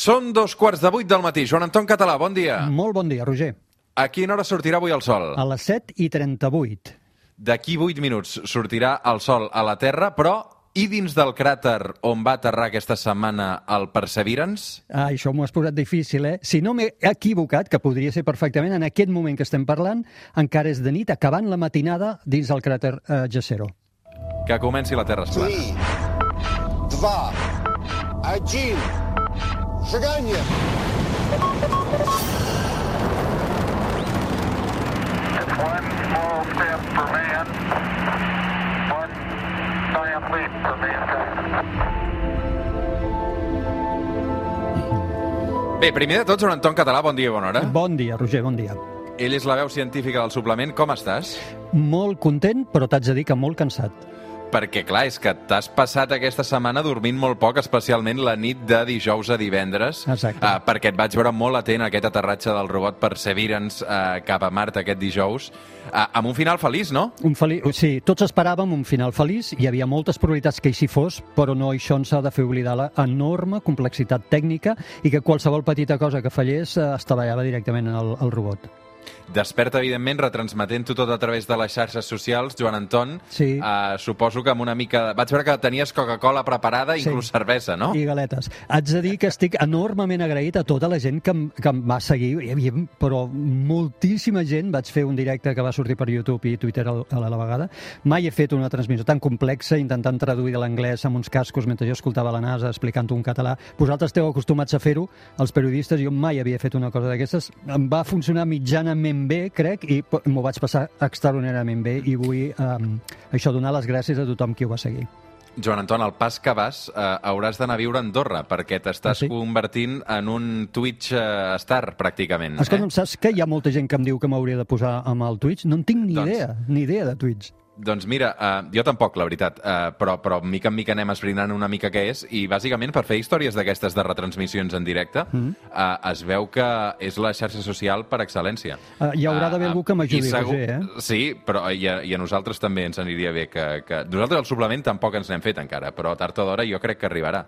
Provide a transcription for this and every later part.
Són dos quarts de vuit del matí. Joan Anton Català, bon dia. Molt bon dia, Roger. A quina hora sortirà avui el sol? A les 7 i 38. D'aquí 8 minuts sortirà el sol a la Terra, però i dins del cràter on va aterrar aquesta setmana el Perseverance? Ah, això m'ho has posat difícil, eh? Si no m'he equivocat, que podria ser perfectament en aquest moment que estem parlant, encara és de nit, acabant la matinada dins del cràter eh, Jezero. Que comenci la Terra esplana. 3, 2, 1. Шагание! It's one small step for man, one giant leap for mankind. Bé, primer de tot, Joan Anton Català, bon dia i bona hora. Bon dia, Roger, bon dia. Ell és la veu científica del suplement. Com estàs? Molt content, però t'haig de dir que molt cansat. Perquè, clar, és que t'has passat aquesta setmana dormint molt poc, especialment la nit de dijous a divendres. Exacte. Uh, perquè et vaig veure molt atent a aquest aterratge del robot Perseverance uh, cap a Mart aquest dijous, uh, amb un final feliç, no? Un feliç, sí, tots esperàvem un final feliç, hi havia moltes probabilitats que així fos, però no això ens ha de fer oblidar la enorme complexitat tècnica i que qualsevol petita cosa que fallés eh, es treballava directament al, al robot. Desperta, evidentment, retransmetent-ho tot a través de les xarxes socials, Joan Anton. Sí. Uh, suposo que amb una mica... Vaig veure que tenies Coca-Cola preparada, Sí. inclús cervesa, no? I galetes. Haig de dir que estic enormement agraït a tota la gent que, em- que em va seguir. Hi havia, però moltíssima gent. Vaig fer un directe que va sortir per YouTube i Twitter a la, a la vegada. Mai he fet una transmissió tan complexa, intentant traduir de l'anglès amb uns cascos mentre jo escoltava la NASA explicant-ho en català. Vosaltres esteu acostumats a fer-ho, els periodistes. Jo mai havia fet una cosa d'aquestes. Em va funcionar mitjanament bé, crec, i m'ho vaig passar extraordinàriament bé i vull eh, això donar les gràcies a tothom qui ho va seguir. Joan Anton, al pas que vas, eh, hauràs d'anar a viure a Andorra, perquè t'estàs Ah, sí? convertint en un Twitch eh, star, pràcticament. Escolta'm, saps que hi ha molta gent que em diu que m'hauria de posar amb el Twitch? No en tinc ni Doncs- idea, ni idea de Twitch. Doncs mira, uh, jo tampoc, la veritat, uh, però, però mica en mica anem esbrinant una mica què és, i bàsicament per fer històries d'aquestes de retransmissions en directe, mm. uh, es veu que és la xarxa social per excel·lència. Uh, hi haurà d'haver Ah, algú que m'ajudi, segur- Roger, eh? Sí, però i a, i a nosaltres també ens aniria bé que, que... Nosaltres el suplement tampoc ens n'hem fet encara, però tard o d'hora jo crec que arribarà.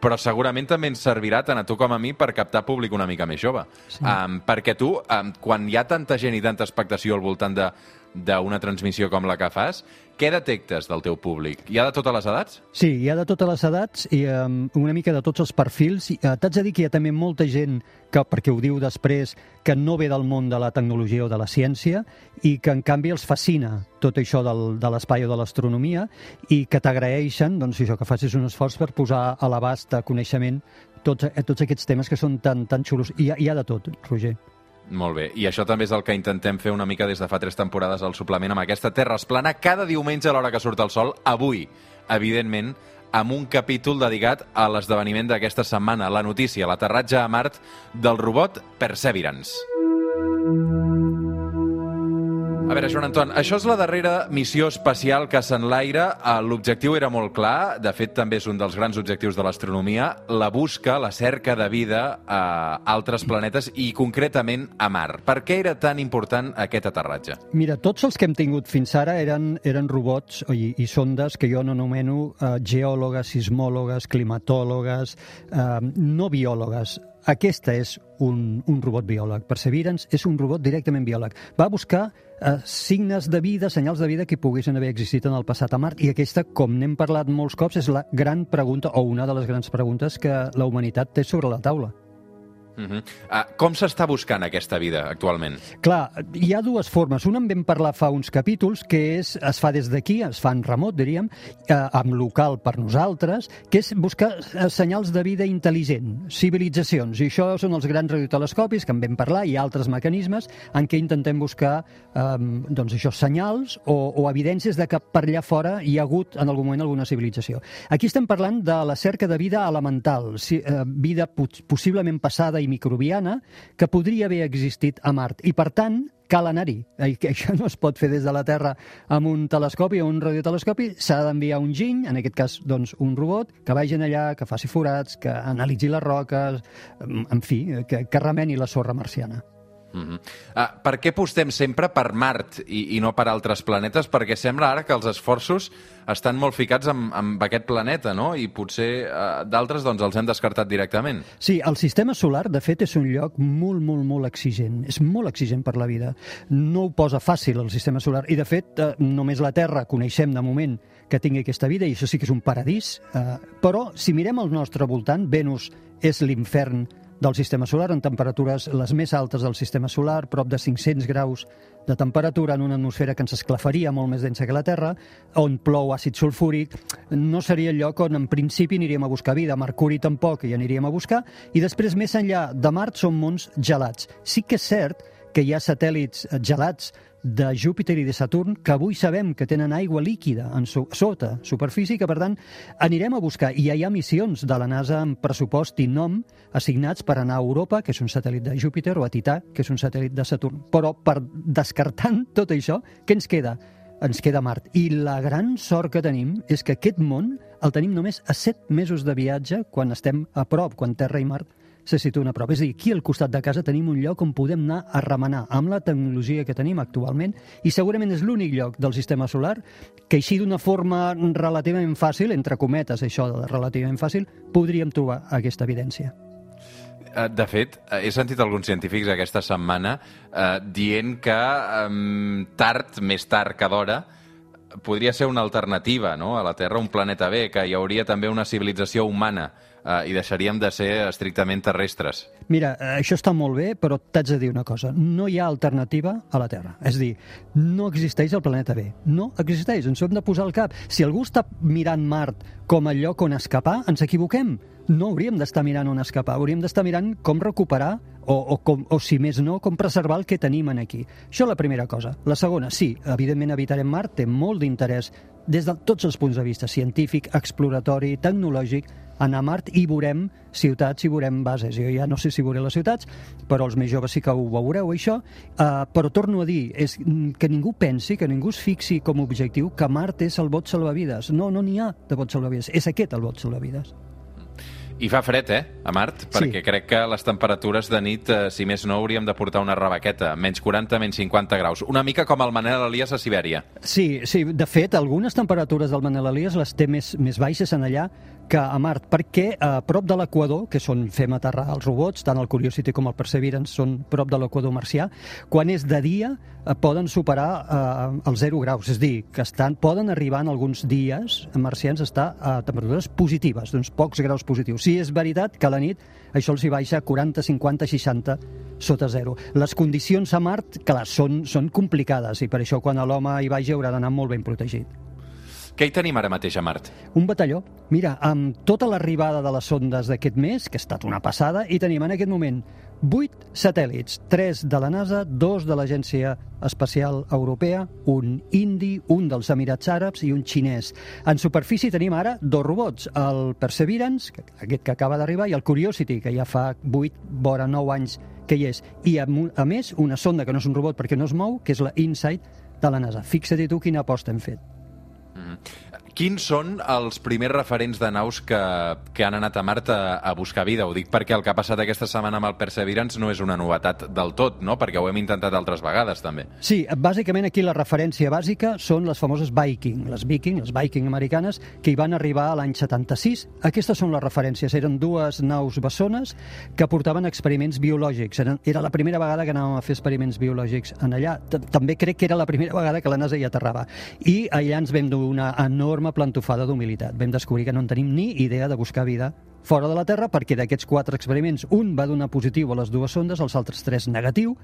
Però segurament també ens servirà tant a tu com a mi per captar públic una mica més jove. Sí. Um, perquè tu, um, quan hi ha tanta gent i tanta expectació al voltant de d'una transmissió com la que fas, què detectes del teu públic? Hi ha de totes les edats? Sí, hi ha de totes les edats i um, una mica de tots els perfils. Uh, T'haig de dir que hi ha també molta gent que, perquè ho diu després, que no ve del món de la tecnologia o de la ciència i que en canvi els fascina tot això del, de l'espai o de l'astronomia i que t'agraeixen doncs, això que facis un esforç per posar a l'abast de coneixement tots, eh, tots aquests temes que són tan, tan xulos. Hi ha, hi ha de tot, Roger. Molt bé, i això també és el que intentem fer una mica des de fa tres temporades al suplement amb aquesta Terra Esplana cada diumenge a l'hora que surt el sol. Avui, evidentment, amb un capítol dedicat a l'esdeveniment d'aquesta setmana, la notícia, l'aterratge a Mart del robot Perseverance. A veure, Joan Anton, això és la darrera missió espacial que s'enlaira. Eh, L'objectiu era molt clar, de fet també és un dels grans objectius de l'astronomia, la busca, la cerca de vida a altres planetes i concretament a Mar. Per què era tan important aquest aterratge? Mira, tots els que hem tingut fins ara eren, eren robots i, i sondes que jo n'anomeno eh, geòlogues, sismòlogues, climatòlogues, eh, no biòlogues. Aquesta és un, un robot biòleg. Perseverance és un robot directament biòleg. Va buscar eh, signes de vida, senyals de vida que poguessin haver existit en el passat a Mart. I aquesta, com n'hem parlat molts cops, és la gran pregunta, o una de les grans preguntes que la humanitat té sobre la taula. Uh -huh. uh, com s'està buscant aquesta vida actualment? Clar, hi ha dues formes. Una en vam parlar fa uns capítols, que és, es fa des d'aquí, es fa en remot, diríem, eh, amb local per nosaltres, que és buscar eh, senyals de vida intel·ligent, civilitzacions. I això són els grans radiotelescopis, que en vam parlar, i altres mecanismes en què intentem buscar eh, doncs això, senyals o, o evidències de que per allà fora hi ha hagut en algun moment alguna civilització. Aquí estem parlant de la cerca de vida elemental, si, eh, vida pos- possiblement passada i microbiana que podria haver existit a Mart. I, per tant, cal anar-hi. Això no es pot fer des de la Terra amb un telescopi o un radiotelescopi, s'ha d'enviar un giny, en aquest cas doncs, un robot, que vagin allà, que faci forats, que analitzi les roques, en fi, que, que remeni la sorra marciana. Mm -hmm. uh, per què apostem sempre per Mart i, i no per altres planetes? Perquè sembla ara que els esforços estan molt ficats amb, amb aquest planeta, no? I potser uh, d'altres doncs, els hem descartat directament. Sí, el sistema solar, de fet, és un lloc molt, molt, molt exigent. És molt exigent per la vida. No ho posa fàcil, el sistema solar. I, de fet, uh, només la Terra coneixem de moment que tingui aquesta vida, i això sí que és un paradís. Uh, però, si mirem al nostre voltant, Venus és l'infern del sistema solar, en temperatures les més altes del sistema solar, prop de 500 graus de temperatura en una atmosfera que ens esclafaria molt més densa que la Terra, on plou àcid sulfúric, no seria el lloc on en principi aniríem a buscar vida. Mercuri tampoc hi aniríem a buscar. I després, més enllà de Mart, són mons gelats. Sí que és cert que hi ha satèl·lits gelats de Júpiter i de Saturn que avui sabem que tenen aigua líquida en so sota superfície que, per tant, anirem a buscar. I ja hi ha missions de la NASA amb pressupost i nom assignats per anar a Europa, que és un satèl·lit de Júpiter, o a Tità, que és un satèl·lit de Saturn. Però, per descartant tot això, què ens queda? Ens queda Mart. I la gran sort que tenim és que aquest món el tenim només a set mesos de viatge quan estem a prop, quan Terra i Mart se situen a prop. És a dir, aquí al costat de casa tenim un lloc on podem anar a remenar amb la tecnologia que tenim actualment i segurament és l'únic lloc del sistema solar que així d'una forma relativament fàcil, entre cometes això de relativament fàcil, podríem trobar aquesta evidència. Eh, de fet, eh, he sentit alguns científics aquesta setmana eh, dient que eh, tard, més tard que d'hora, podria ser una alternativa no? a la Terra, un planeta B, que hi hauria també una civilització humana eh, i deixaríem de ser estrictament terrestres. Mira, eh, això està molt bé, però t'haig de dir una cosa. No hi ha alternativa a la Terra. És dir, no existeix el planeta B. No existeix, ens ho hem de posar al cap. Si algú està mirant Mart com a lloc on escapar, ens equivoquem. No hauríem d'estar mirant on escapar, hauríem d'estar mirant com recuperar o, o, com, o, si més no, com preservar el que tenim aquí. Això la primera cosa. La segona, sí, evidentment habitarem Mart té molt d'interès des de tots els punts de vista, científic, exploratori, tecnològic, anar a Mart i veurem ciutats i veurem bases. Jo ja no sé si veuré les ciutats, però els més joves sí que ho veureu, això. Uh, però torno a dir, és que ningú pensi, que ningú es fixi com a objectiu que Mart és el bot salvavides. No, no n'hi ha de bot salvavides. És aquest el bot salvavides. I fa fred, eh, a Mart? Perquè sí. crec que les temperatures de nit, eh, si més no, hauríem de portar una rebaqueta. Menys 40, menys 50 graus. Una mica com el Manel Elias a Sibèria. Sí, sí. De fet, algunes temperatures del Manel Elias les té més, més baixes en allà que a Mart, perquè a prop de l'equador, que són fem aterrar els robots, tant el Curiosity com el Perseverance són prop de l'equador marcià, quan és de dia eh, poden superar eh, els 0 graus, és dir, que estan, poden arribar en alguns dies marcians estar a temperatures positives, doncs pocs graus positius. Sí, és veritat que a la nit això els hi baixa a 40, 50, 60 sota zero. Les condicions a Mart, clar, són, són complicades i per això quan l'home hi vagi haurà d'anar molt ben protegit. Què hi tenim ara mateix a Mart? Un batalló. Mira, amb tota l'arribada de les sondes d'aquest mes, que ha estat una passada, i tenim en aquest moment 8 satèl·lits, 3 de la NASA, 2 de l'Agència Espacial Europea, un indi, un dels Emirats Àrabs i un xinès. En superfície tenim ara dos robots, el Perseverance, aquest que acaba d'arribar, i el Curiosity, que ja fa 8, vora 9 anys que hi és. I a, més, una sonda que no és un robot perquè no es mou, que és la InSight de la NASA. Fixa't tu quina aposta hem fet. Mm-hmm. Quins són els primers referents de naus que, que han anat a Mart a, a buscar vida? Ho dic perquè el que ha passat aquesta setmana amb el Perseverance no és una novetat del tot, no? Perquè ho hem intentat altres vegades, també. Sí, bàsicament aquí la referència bàsica són les famoses Viking, les Viking, les Viking americanes, que hi van arribar a l'any 76. Aquestes són les referències. Eren dues naus bessones que portaven experiments biològics. Era la primera vegada que anàvem a fer experiments biològics en allà. També crec que era la primera vegada que la NASA hi aterrava. I allà ens vam dur una enorme enorme plantofada d'humilitat. Vam descobrir que no en tenim ni idea de buscar vida fora de la Terra perquè d'aquests quatre experiments un va donar positiu a les dues sondes, els altres tres negatiu,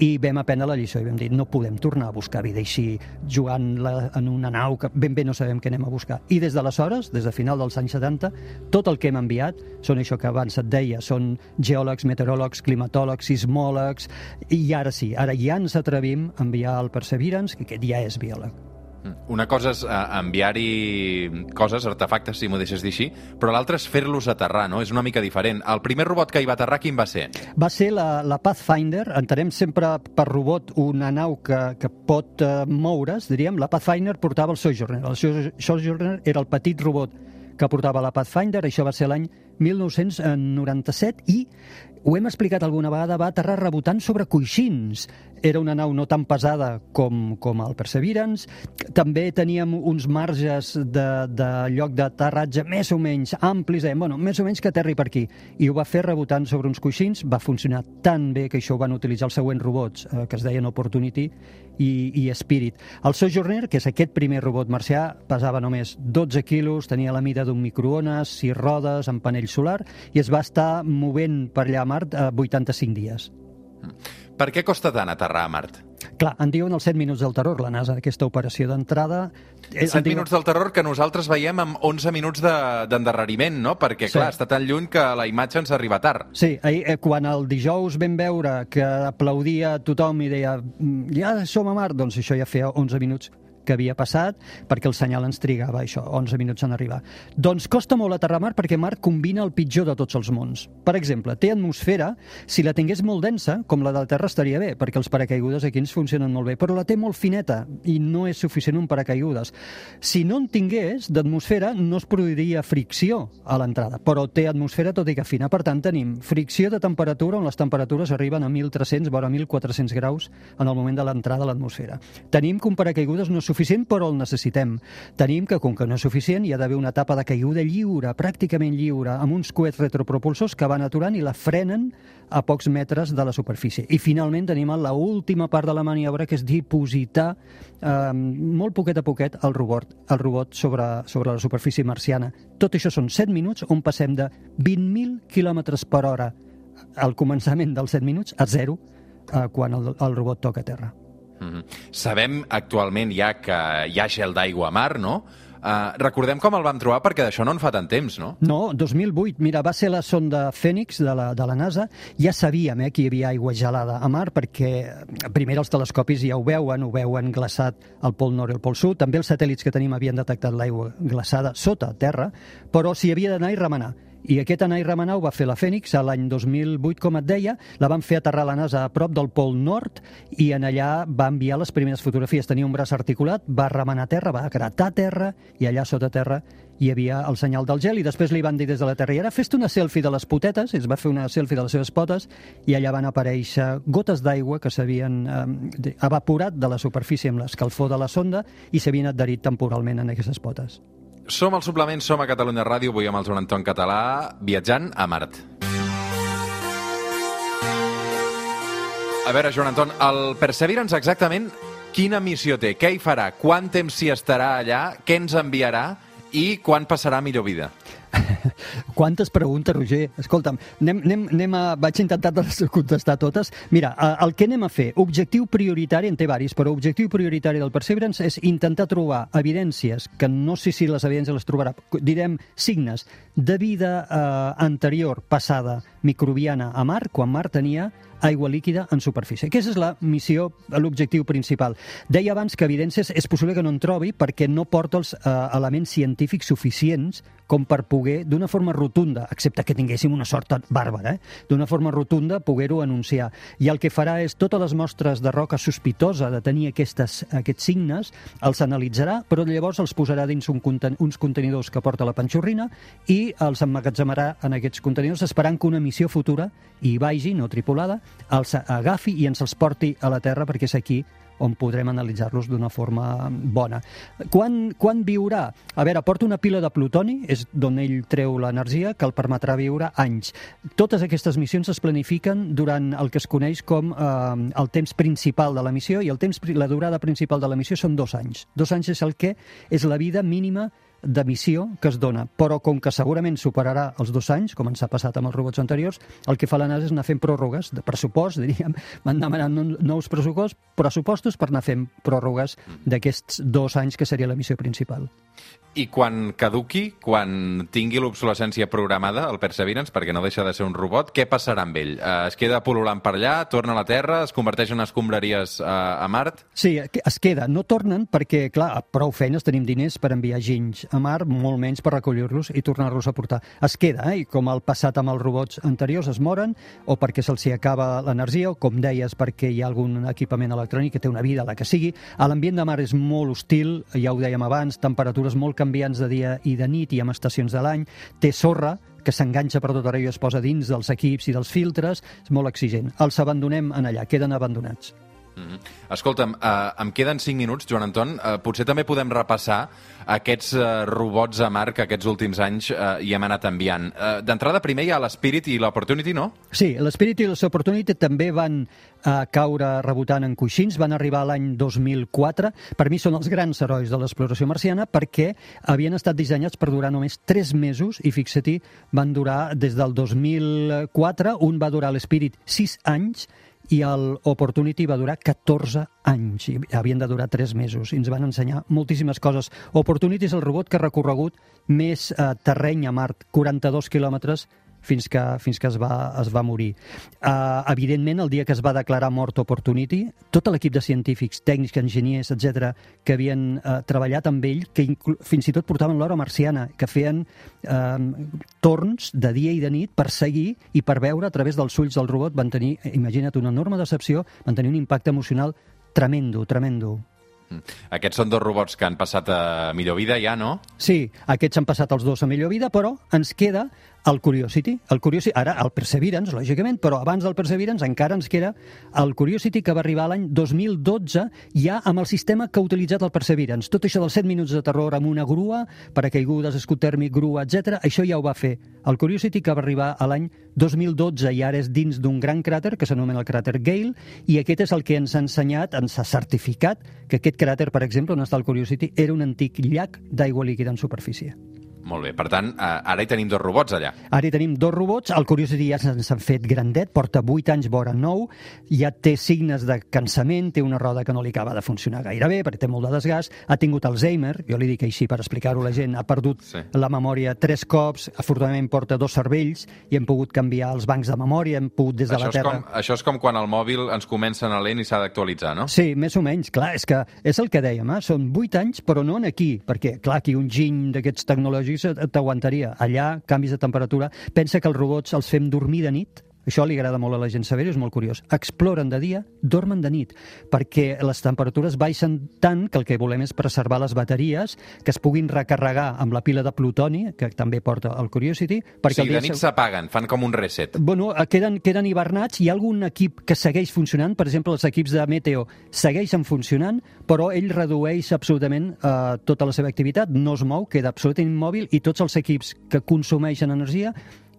i vam aprendre la lliçó i vam dir no podem tornar a buscar vida així jugant la, en una nau que ben bé no sabem què anem a buscar. I des d'aleshores, des de final dels anys 70, tot el que hem enviat són això que abans et deia, són geòlegs, meteoròlegs, climatòlegs, sismòlegs, i ara sí, ara ja ens atrevim a enviar el Perseverance, que aquest ja és biòleg. Una cosa és uh, enviar-hi coses, artefactes, si m'ho deixes dir així, però l'altra és fer-los aterrar, no? És una mica diferent. El primer robot que hi va aterrar, quin va ser? Va ser la, la Pathfinder. Entenem sempre per robot una nau que, que pot uh, moure's, diríem. La Pathfinder portava el Sojourner. El Sojourner era el petit robot que portava la Pathfinder, això va ser l'any 1997 i ho hem explicat alguna vegada, va aterrar rebotant sobre coixins. Era una nau no tan pesada com, com el Perseverance. També teníem uns marges de, de lloc d'aterratge més o menys amplis, eh? bueno, més o menys que aterri per aquí. I ho va fer rebotant sobre uns coixins, va funcionar tan bé que això ho van utilitzar els següents robots, eh, que es deien Opportunity i, i Spirit. El Sojourner, que és aquest primer robot marcià, pesava només 12 quilos, tenia la mida d'un microones, sis rodes, amb panell solar, i es va estar movent per allà Mart eh, 85 dies. Per què costa tant aterrar a Mart? Clar, en diuen els 7 minuts del terror, la NASA, aquesta operació d'entrada. Eh, 7 en diuen- minuts del terror que nosaltres veiem amb 11 minuts de- d'endarreriment, no? Perquè, Sí. clar, està tan lluny que la imatge ens arriba tard. Sí, ahir, eh, quan el dijous vam veure que aplaudia tothom i deia "Mm, ja som a Mart, doncs això ja feia 11 minuts que havia passat, perquè el senyal ens trigava això, 11 minuts en arribar. Doncs costa molt aterrar Mart perquè Mart combina el pitjor de tots els mons. Per exemple, té atmosfera, si la tingués molt densa, com la de la Terra estaria bé, perquè els paracaigudes aquí ens funcionen molt bé, però la té molt fineta i no és suficient un paracaigudes. Si no en tingués d'atmosfera, no es produiria fricció a l'entrada, però té atmosfera tot i que fina. Per tant, tenim fricció de temperatura on les temperatures arriben a 1.300, vora 1.400 graus en el moment de l'entrada a l'atmosfera. Tenim que un paracaigudes no és suficient, però el necessitem. Tenim que, com que no és suficient, hi ha d'haver una etapa de caiguda lliure, pràcticament lliure, amb uns coets retropropulsors que van aturant i la frenen a pocs metres de la superfície. I finalment tenim la última part de la maniobra, que és dipositar eh, molt poquet a poquet el robot, el robot sobre, sobre la superfície marciana. Tot això són 7 minuts on passem de 20.000 km per hora al començament dels 7 minuts a zero eh, quan el, el robot toca a terra. Mhm. Sabem actualment ja que hi ha gel d'aigua a mar, no? Uh, recordem com el vam trobar perquè d'això no en fa tant temps, no? No, 2008. Mira, va ser la sonda Fènix de la, de la NASA. Ja sabíem eh, que hi havia aigua gelada a mar perquè eh, primer els telescopis ja ho veuen, ho veuen glaçat al pol nord i al pol sud. També els satèl·lits que tenim havien detectat l'aigua glaçada sota terra, però s'hi havia d'anar i remenar. I aquest anar i remenar ho va fer la Fènix a l'any 2008, com et deia, la van fer aterrar a la NASA a prop del pol nord i en allà va enviar les primeres fotografies. Tenia un braç articulat, va remenar terra, va gratar terra i allà sota terra hi havia el senyal del gel i després li van dir des de la Terra i ara fes una selfie de les potetes, es va fer una selfie de les seves potes i allà van aparèixer gotes d'aigua que s'havien eh, evaporat de la superfície amb l'escalfor de la sonda i s'havien adherit temporalment en aquestes potes. Som al suplement, som a Catalunya Ràdio, avui amb el Joan Anton Català, viatjant a Mart. A veure, Joan Anton, el Perseverance exactament quina missió té? Què hi farà? Quant temps s'hi estarà allà? Què ens enviarà? I quan passarà millor vida? Quantes preguntes, Roger? Escolta'm, anem, anem, anem a... vaig intentar contestar totes. Mira, el que anem a fer, objectiu prioritari, en té varis, però objectiu prioritari del Perseverance és intentar trobar evidències, que no sé si les evidències les trobarà, direm signes de vida eh, anterior, passada, microbiana a Mar, quan Mar tenia aigua líquida en superfície. Aquesta és la missió, l'objectiu principal. Deia abans que evidències és possible que no en trobi perquè no porta els eh, elements científics suficients com per poder, d'una forma rotunda, excepte que tinguéssim una sort bàrbara, eh? d'una forma rotunda poder-ho anunciar. I el que farà és totes les mostres de roca sospitosa de tenir aquestes, aquests signes, els analitzarà, però llavors els posarà dins un conten uns contenidors que porta la panxorrina i els emmagatzemarà en aquests contenidors esperant que una missió futura hi vagi, no tripulada, els agafi i ens els porti a la Terra perquè és aquí on podrem analitzar-los d'una forma bona. Quan, quan viurà? A veure, porta una pila de plutoni, és d'on ell treu l'energia, que el permetrà viure anys. Totes aquestes missions es planifiquen durant el que es coneix com eh, el temps principal de la missió, i el temps, la durada principal de la missió són dos anys. Dos anys és el que és la vida mínima de missió que es dona, però com que segurament superarà els dos anys, com ens ha passat amb els robots anteriors, el que fa la NASA és anar fent pròrrogues de pressupost, diríem, van demanant nou- nous pressuposts, pressupostos per anar fent pròrrogues d'aquests dos anys que seria la missió principal. I quan caduqui, quan tingui l'obsolescència programada, el Perseverance, perquè no deixa de ser un robot, què passarà amb ell? Eh, es queda pol·lulant per allà, torna a la Terra, es converteix en escombraries a, a Mart? Sí, es queda. No tornen perquè, clar, a prou feines tenim diners per enviar ginys a mar, molt menys per recollir-los i tornar-los a portar. Es queda, eh? i com el passat amb els robots anteriors, es moren, o perquè se'ls acaba l'energia, o com deies, perquè hi ha algun equipament electrònic que té una vida, la que sigui. A L'ambient de mar és molt hostil, ja ho dèiem abans, temperatures molt canviants de dia i de nit i amb estacions de l'any, té sorra, que s'enganxa per tot arreu i es posa dins dels equips i dels filtres, és molt exigent. Els abandonem en allà, queden abandonats. Mm -hmm. Escolta'm, uh, em queden 5 minuts, Joan Anton. Uh, potser també podem repassar aquests uh, robots a mar que aquests últims anys uh, hi hem anat enviant. Uh, D'entrada, primer hi ha l'Spirit i l'Opportunity, no? Sí, l'Spirit i l'Opportunity també van uh, caure rebotant en coixins, van arribar l'any 2004. Per mi són els grans herois de l'exploració marciana perquè havien estat dissenyats per durar només 3 mesos i fixa-t'hi, van durar des del 2004, un va durar l'Spirit 6 anys i el Opportunity va durar 14 anys i havien de durar 3 mesos i ens van ensenyar moltíssimes coses. Opportunity és el robot que ha recorregut més eh, terreny a Mart, 42 quilòmetres fins que, fins que es, va, es va morir. Uh, evidentment, el dia que es va declarar mort Opportunity, tot l'equip de científics, tècnics, enginyers, etc que havien uh, treballat amb ell, que fins i tot portaven l'hora marciana, que feien uh, torns de dia i de nit per seguir i per veure a través dels ulls del robot, van tenir, imagina't, una enorme decepció, van tenir un impacte emocional tremendo, tremendo. Mm. Aquests són dos robots que han passat a millor vida ja, no? Sí, aquests han passat els dos a millor vida, però ens queda el Curiosity, el Curiosity, ara el Perseverance, lògicament, però abans del Perseverance encara ens queda el Curiosity que va arribar l'any 2012 ja amb el sistema que ha utilitzat el Perseverance. Tot això dels 7 minuts de terror amb una grua, paracaigudes, escut tèrmic, grua, etc. això ja ho va fer el Curiosity que va arribar a l'any 2012 i ara és dins d'un gran cràter que s'anomena el cràter Gale i aquest és el que ens ha ensenyat, ens ha certificat que aquest cràter, per exemple, on està el Curiosity, era un antic llac d'aigua líquida en superfície. Molt bé, per tant, eh, ara hi tenim dos robots allà. Ara hi tenim dos robots, el Curiosity ja s'han fet grandet, porta 8 anys vora 9, ja té signes de cansament, té una roda que no li acaba de funcionar gaire bé, perquè té molt de desgast, ha tingut Alzheimer, jo li dic així per explicar-ho a la gent, ha perdut sí. la memòria tres cops, afortunadament porta dos cervells i hem pogut canviar els bancs de memòria, hem pogut des de això la Terra... Com, això és com quan el mòbil ens comença a anar lent i s'ha d'actualitzar, no? Sí, més o menys, clar, és que és el que dèiem, eh? són 8 anys, però no en aquí, perquè, clar, aquí un giny d'aquests tecnològics t'aguantaria. Allà, canvis de temperatura. Pensa que els robots els fem dormir de nit, això li agrada molt a la gent saber és molt curiós. Exploren de dia, dormen de nit, perquè les temperatures baixen tant que el que volem és preservar les bateries, que es puguin recarregar amb la pila de plutoni, que també porta el Curiosity. Perquè o sigui, de nit s'apaguen, fan com un reset. Bueno, queden, queden hibernats, hi ha algun equip que segueix funcionant, per exemple, els equips de Meteo segueixen funcionant, però ell redueix absolutament eh, tota la seva activitat, no es mou, queda absolutament immòbil, i tots els equips que consumeixen energia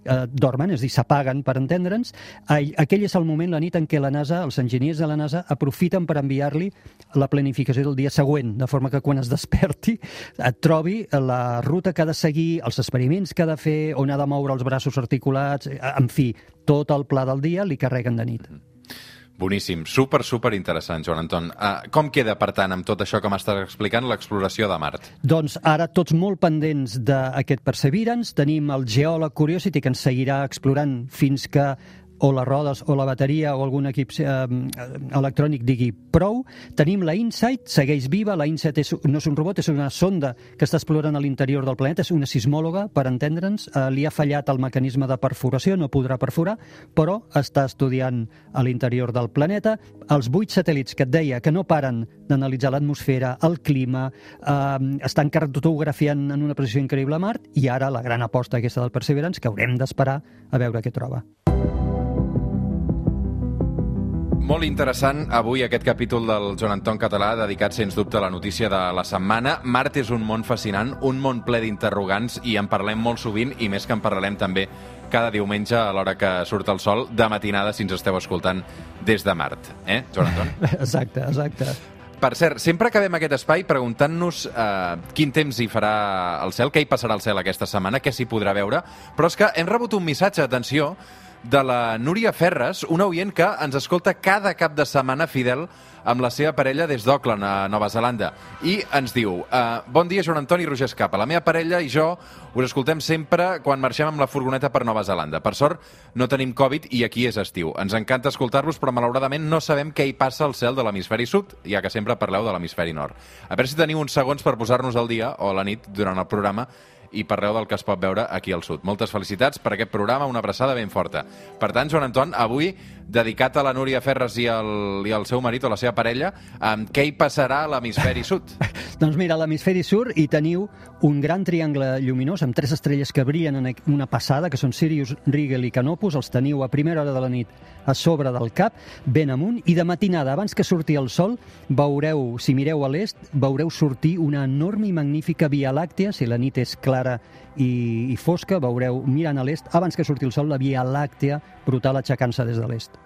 eh, dormen, és a dir, s'apaguen per entendre'ns. Aquell és el moment, la nit en què la NASA, els enginyers de la NASA, aprofiten per enviar-li la planificació del dia següent, de forma que quan es desperti et trobi la ruta que ha de seguir, els experiments que ha de fer, on ha de moure els braços articulats, en fi, tot el pla del dia li carreguen de nit. Mm -hmm. Boníssim, super, super interessant, Joan Anton. Uh, com queda, per tant, amb tot això que m'estàs explicant, l'exploració de Mart? Doncs ara tots molt pendents d'aquest Perseverance. Tenim el geòleg Curiosity que ens seguirà explorant fins que o les rodes o la bateria o algun equip eh, electrònic digui prou. Tenim la InSight, segueix viva, la InSight és, no és un robot, és una sonda que està explorant a l'interior del planeta, és una sismòloga, per entendre'ns, eh, li ha fallat el mecanisme de perforació, no podrà perforar, però està estudiant a l'interior del planeta. Els vuit satèl·lits que et deia que no paren d'analitzar l'atmosfera, el clima, eh, estan cartografiant en una precisió increïble a Mart, i ara la gran aposta aquesta del Perseverance, que haurem d'esperar a veure què troba. Molt interessant avui aquest capítol del Joan Anton Català dedicat, sens dubte, a la notícia de la setmana. Mart és un món fascinant, un món ple d'interrogants i en parlem molt sovint i més que en parlarem també cada diumenge a l'hora que surt el sol de matinada si ens esteu escoltant des de Mart. Eh, Joan Anton? Exacte, exacte. Per cert, sempre acabem aquest espai preguntant-nos eh, quin temps hi farà al cel, què hi passarà al cel aquesta setmana, què s'hi podrà veure, però és que hem rebut un missatge, atenció, de la Núria Ferres, una oient que ens escolta cada cap de setmana fidel amb la seva parella des d'Auckland, a Nova Zelanda. I ens diu, uh, bon dia, Joan Antoni Roger Escapa. La meva parella i jo us escoltem sempre quan marxem amb la furgoneta per Nova Zelanda. Per sort, no tenim Covid i aquí és estiu. Ens encanta escoltar-vos, però malauradament no sabem què hi passa al cel de l'hemisferi sud, ja que sempre parleu de l'hemisferi nord. A veure si teniu uns segons per posar-nos al dia, o a la nit, durant el programa, i parleu del que es pot veure aquí al sud. Moltes felicitats per aquest programa, una abraçada ben forta. Per tant, Joan Anton, avui dedicat a la Núria Ferres i al, i al seu marit o la seva parella. Um, què hi passarà a l'hemisferi sud? Doncs mira, a l'hemisferi sud hi teniu un gran triangle lluminós amb tres estrelles que brillen en una passada, que són Sirius, Rigel i Canopus. Els teniu a primera hora de la nit a sobre del cap, ben amunt, i de matinada, abans que surti el sol, veureu, si mireu a l'est, veureu sortir una enorme i magnífica Via Làctea, si la nit és clara i, i fosca, veureu, mirant a l'est, abans que surti el sol, la Via Làctea brutal aixecant-se des de l'est.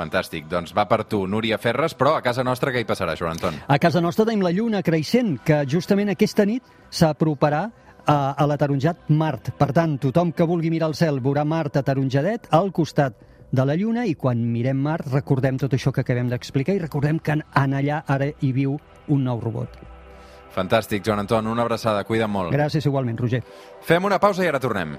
Fantàstic. Doncs va per tu, Núria Ferres, però a casa nostra què hi passarà, Joan Anton? A casa nostra tenim la lluna creixent, que justament aquesta nit s'aproparà a, a l'ataronjat Mart. Per tant, tothom que vulgui mirar el cel veurà Mart ataronjadet al costat de la Lluna i quan mirem Mart recordem tot això que acabem d'explicar i recordem que en, en allà ara hi viu un nou robot. Fantàstic, Joan Anton, una abraçada, cuida't molt. Gràcies igualment, Roger. Fem una pausa i ara tornem.